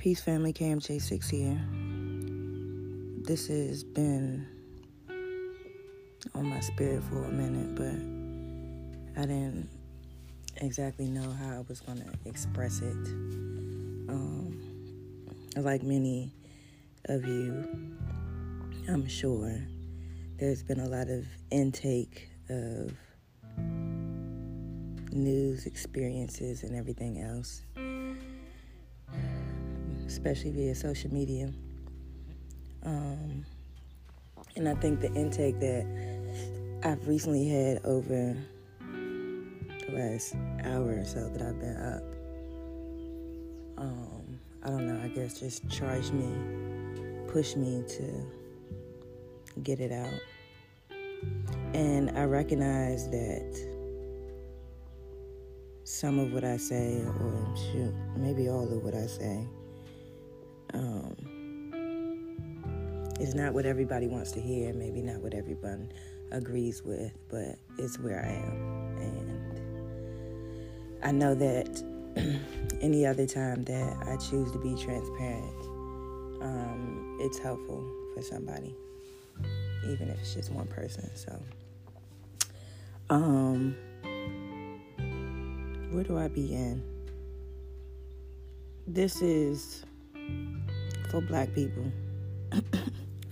Peace Family KMJ6 here. This has been on my spirit for a minute, but I didn't exactly know how I was going to express it. Um, like many of you, I'm sure there's been a lot of intake of news experiences and everything else especially via social media. Um, and I think the intake that I've recently had over the last hour or so that I've been up, um, I don't know, I guess just charged me, pushed me to get it out. And I recognize that some of what I say, or shoot, maybe all of what I say, um, it's not what everybody wants to hear, maybe not what everyone agrees with, but it's where I am. And I know that any other time that I choose to be transparent, um, it's helpful for somebody, even if it's just one person. So, um, where do I begin? This is for black people,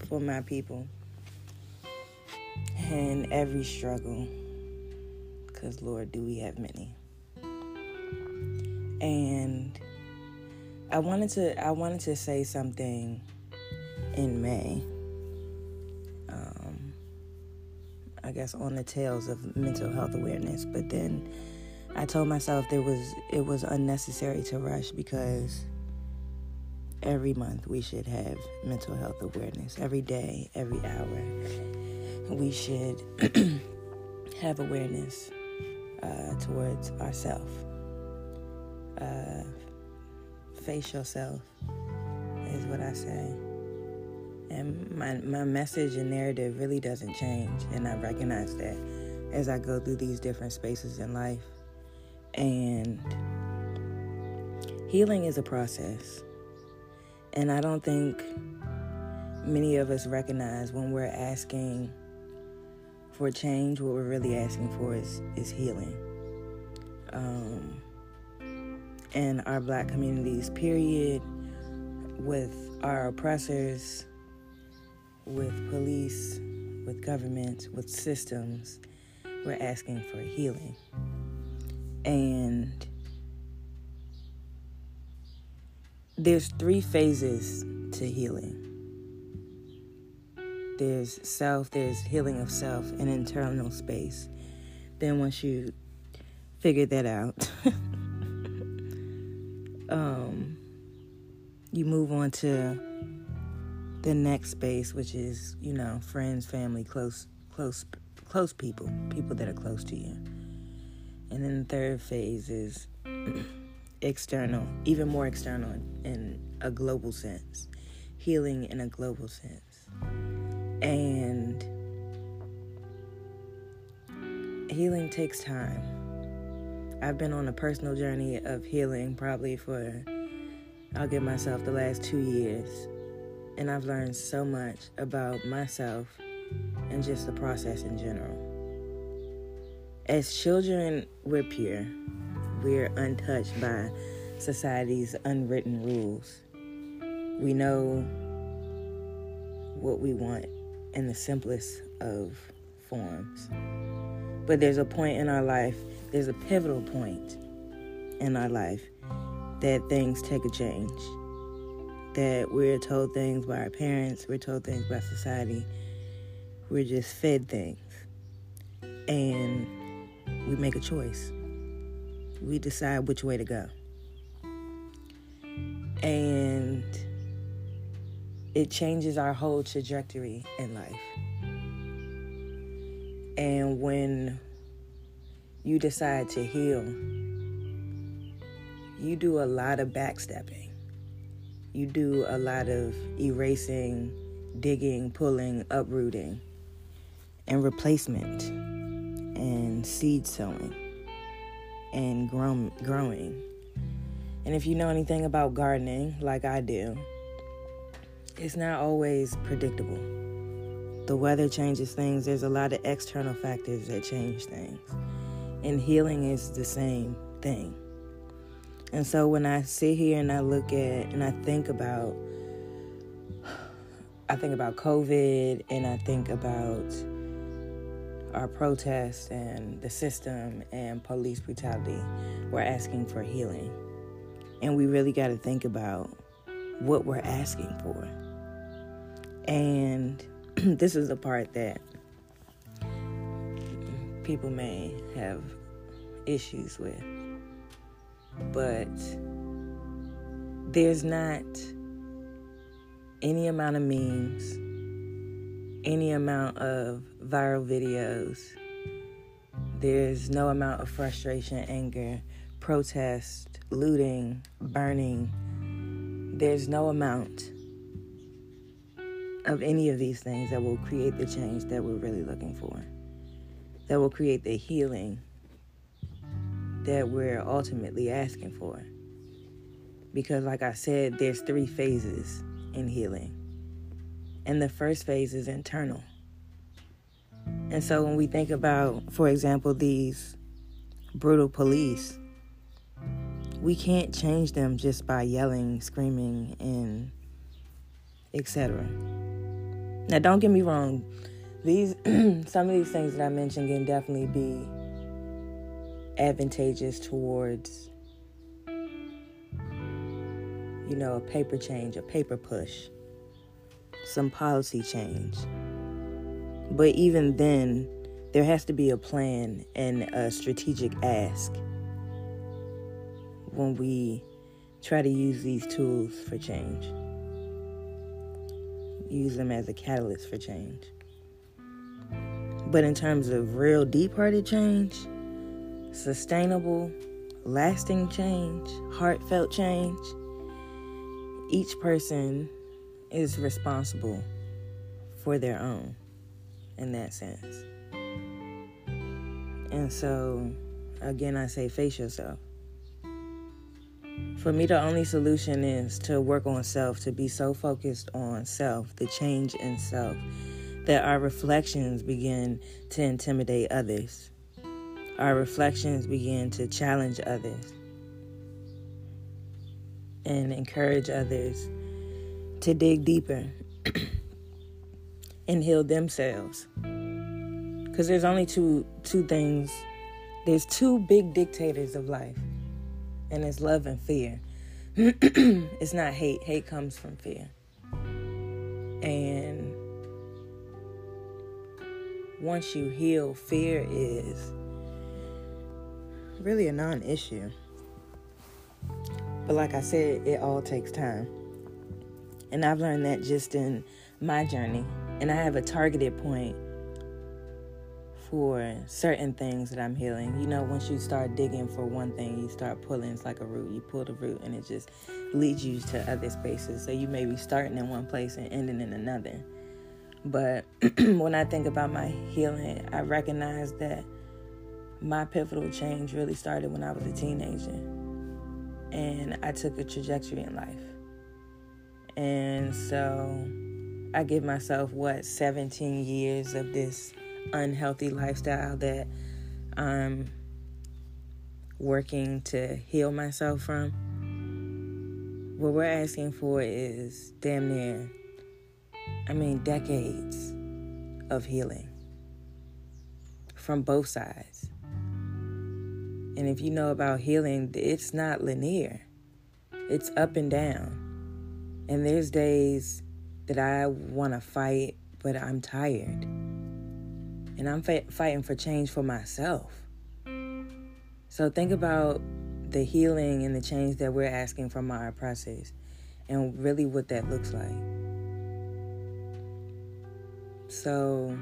for my people, and every struggle, because Lord, do we have many. And I wanted to I wanted to say something in May. Um, I guess on the tails of mental health awareness, but then I told myself there was it was unnecessary to rush because every month we should have mental health awareness. Every day, every hour, we should have awareness uh, towards ourself. Uh, face yourself is what I say. And my, my message and narrative really doesn't change. And I recognize that as I go through these different spaces in life. And healing is a process. And I don't think many of us recognize when we're asking for change, what we're really asking for is, is healing. Um, and our black communities, period, with our oppressors, with police, with government, with systems, we're asking for healing. And there's three phases to healing there's self, there's healing of self, and internal space. Then once you figure that out, um, you move on to the next space, which is you know friends, family, close, close, close people, people that are close to you. And then the third phase is external, even more external in a global sense, healing in a global sense. And healing takes time. I've been on a personal journey of healing probably for, I'll give myself the last two years. And I've learned so much about myself and just the process in general. As children, we're pure we're untouched by society's unwritten rules. We know what we want in the simplest of forms. But there's a point in our life, there's a pivotal point in our life that things take a change. That we're told things by our parents, we're told things by society, we're just fed things. And we make a choice we decide which way to go. And it changes our whole trajectory in life. And when you decide to heal, you do a lot of backstepping. You do a lot of erasing, digging, pulling, uprooting, and replacement, and seed sowing and grow, growing. And if you know anything about gardening, like I do, it's not always predictable. The weather changes things, there's a lot of external factors that change things. And healing is the same thing. And so when I sit here and I look at and I think about I think about COVID and I think about our protests and the system and police brutality. We're asking for healing. And we really got to think about what we're asking for. And this is the part that people may have issues with. But there's not any amount of memes, any amount of viral videos. There's no amount of frustration, anger, protest, looting, burning. There's no amount of any of these things that will create the change that we're really looking for, that will create the healing that we're ultimately asking for. Because, like I said, there's three phases in healing. And the first phase is internal. And so when we think about, for example, these brutal police, we can't change them just by yelling, screaming, and etc. Now, don't get me wrong; these some of these things that I mentioned can definitely be advantageous towards you know, a paper change, a paper push, some policy change. But even then, there has to be a plan and a strategic ask when we try to use these tools for change. Use them as a catalyst for change. But in terms of real deep hearted change, sustainable, lasting change, heartfelt change, each person is responsible for their own in that sense. And so, again, I say face yourself. For me, the only solution is to work on self, to be so focused on self, the change in self, that our reflections begin to intimidate others. Our reflections begin to challenge others and encourage others to dig deeper and heal themselves. Because there's only two two things. There's two big dictators of life, and it's love and fear. it's not hate. Hate comes from fear. And once you heal, fear is really a non issue. But like I said, it all takes time. And I've learned that just in my journey. And I have a targeted point for certain things that I'm healing. You know, once you start digging for one thing, you start pulling. It's like a root. You pull the root and it just leads you to other spaces. So you may be starting in one place and ending in another. But when I think about my healing, I recognize that my pivotal change really started when I was a teenager and I took a trajectory in life. And so I give myself, what, 17 years of this unhealthy lifestyle that I'm working to heal myself from. What we're asking for is damn near, I mean, decades of healing from both sides. And if you know about healing, it's not linear, it's up and down. And there's days that I want to fight, but I'm tired. And I'm fa- fighting for change for myself. So think about the healing and the change that we're asking from our oppressors and really what that looks like. So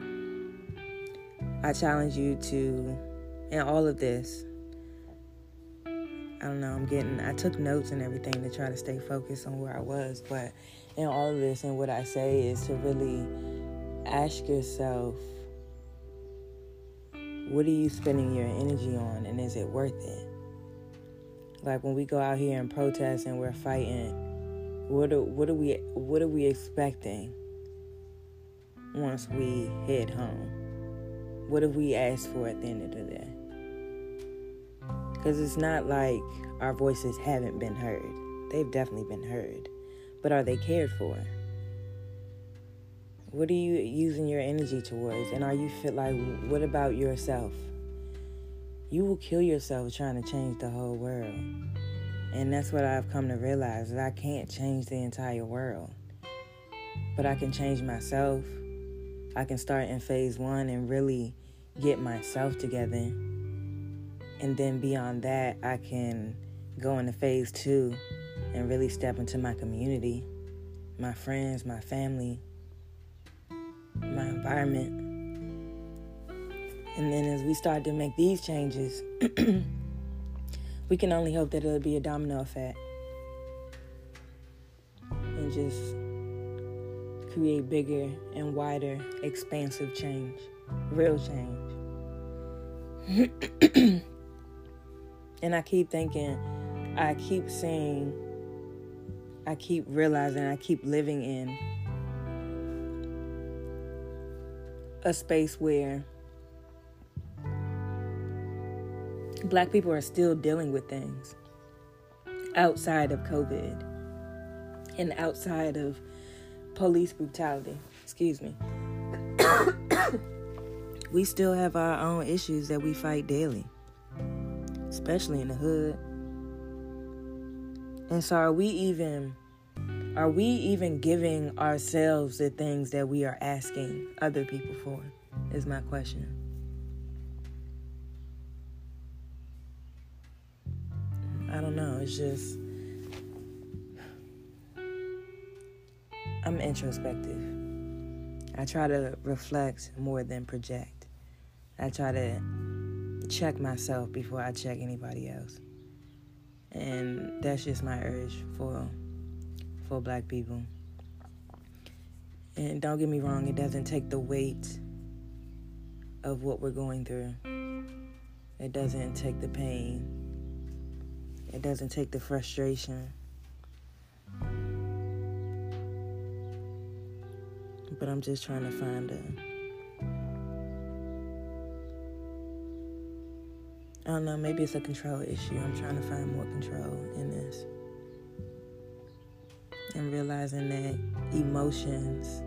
I challenge you to, in all of this, I don't know, I'm getting, I took notes and everything to try to stay focused on where I was. But in all of this, and what I say is to really ask yourself, what are you spending your energy on and is it worth it? Like when we go out here and protest and we're fighting, what are, what are we what are we expecting once we head home? What have we asked for at the end of the day? Because it's not like our voices haven't been heard. They've definitely been heard. But are they cared for? What are you using your energy towards? And are you fit like what about yourself? You will kill yourself trying to change the whole world. And that's what I've come to realize that I can't change the entire world. But I can change myself. I can start in phase 1 and really get myself together. And then beyond that, I can go into phase 2 and really step into my community, my friends, my family, my environment. And then as we start to make these changes, we can only hope that it'll be a domino effect and just create bigger and wider, expansive change, real change. and I keep thinking, I keep seeing, I keep realizing, I keep living in a space where black people are still dealing with things outside of COVID and outside of police brutality. Excuse me. we still have our own issues that we fight daily, especially in the hood. And so, are we even are we even giving ourselves the things that we are asking other people for? Is my question. I don't know. It's just. I'm introspective. I try to reflect more than project. I try to check myself before I check anybody else. And that's just my urge for for black people. And don't get me wrong, it doesn't take the weight of what we're going through. It doesn't take the pain. It doesn't take the frustration. But I'm just trying to find a. I don't know, maybe it's a control issue. I'm trying to find more control in this and realizing that emotions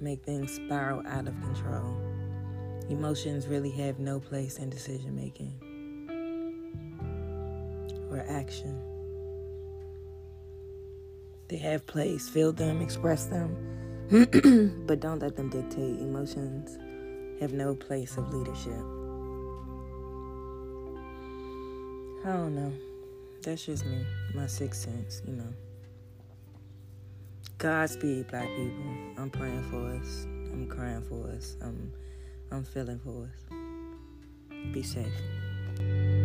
make things spiral out of control. Emotions really have no place in decision making or action. They have place, feel them, express them, but don't let them dictate. Emotions have no place of leadership. I don't know. That's just me, my sixth sense, you know. Godspeed, black people. I'm praying for us. I'm crying for us. I'm I'm feeling for us. Be safe.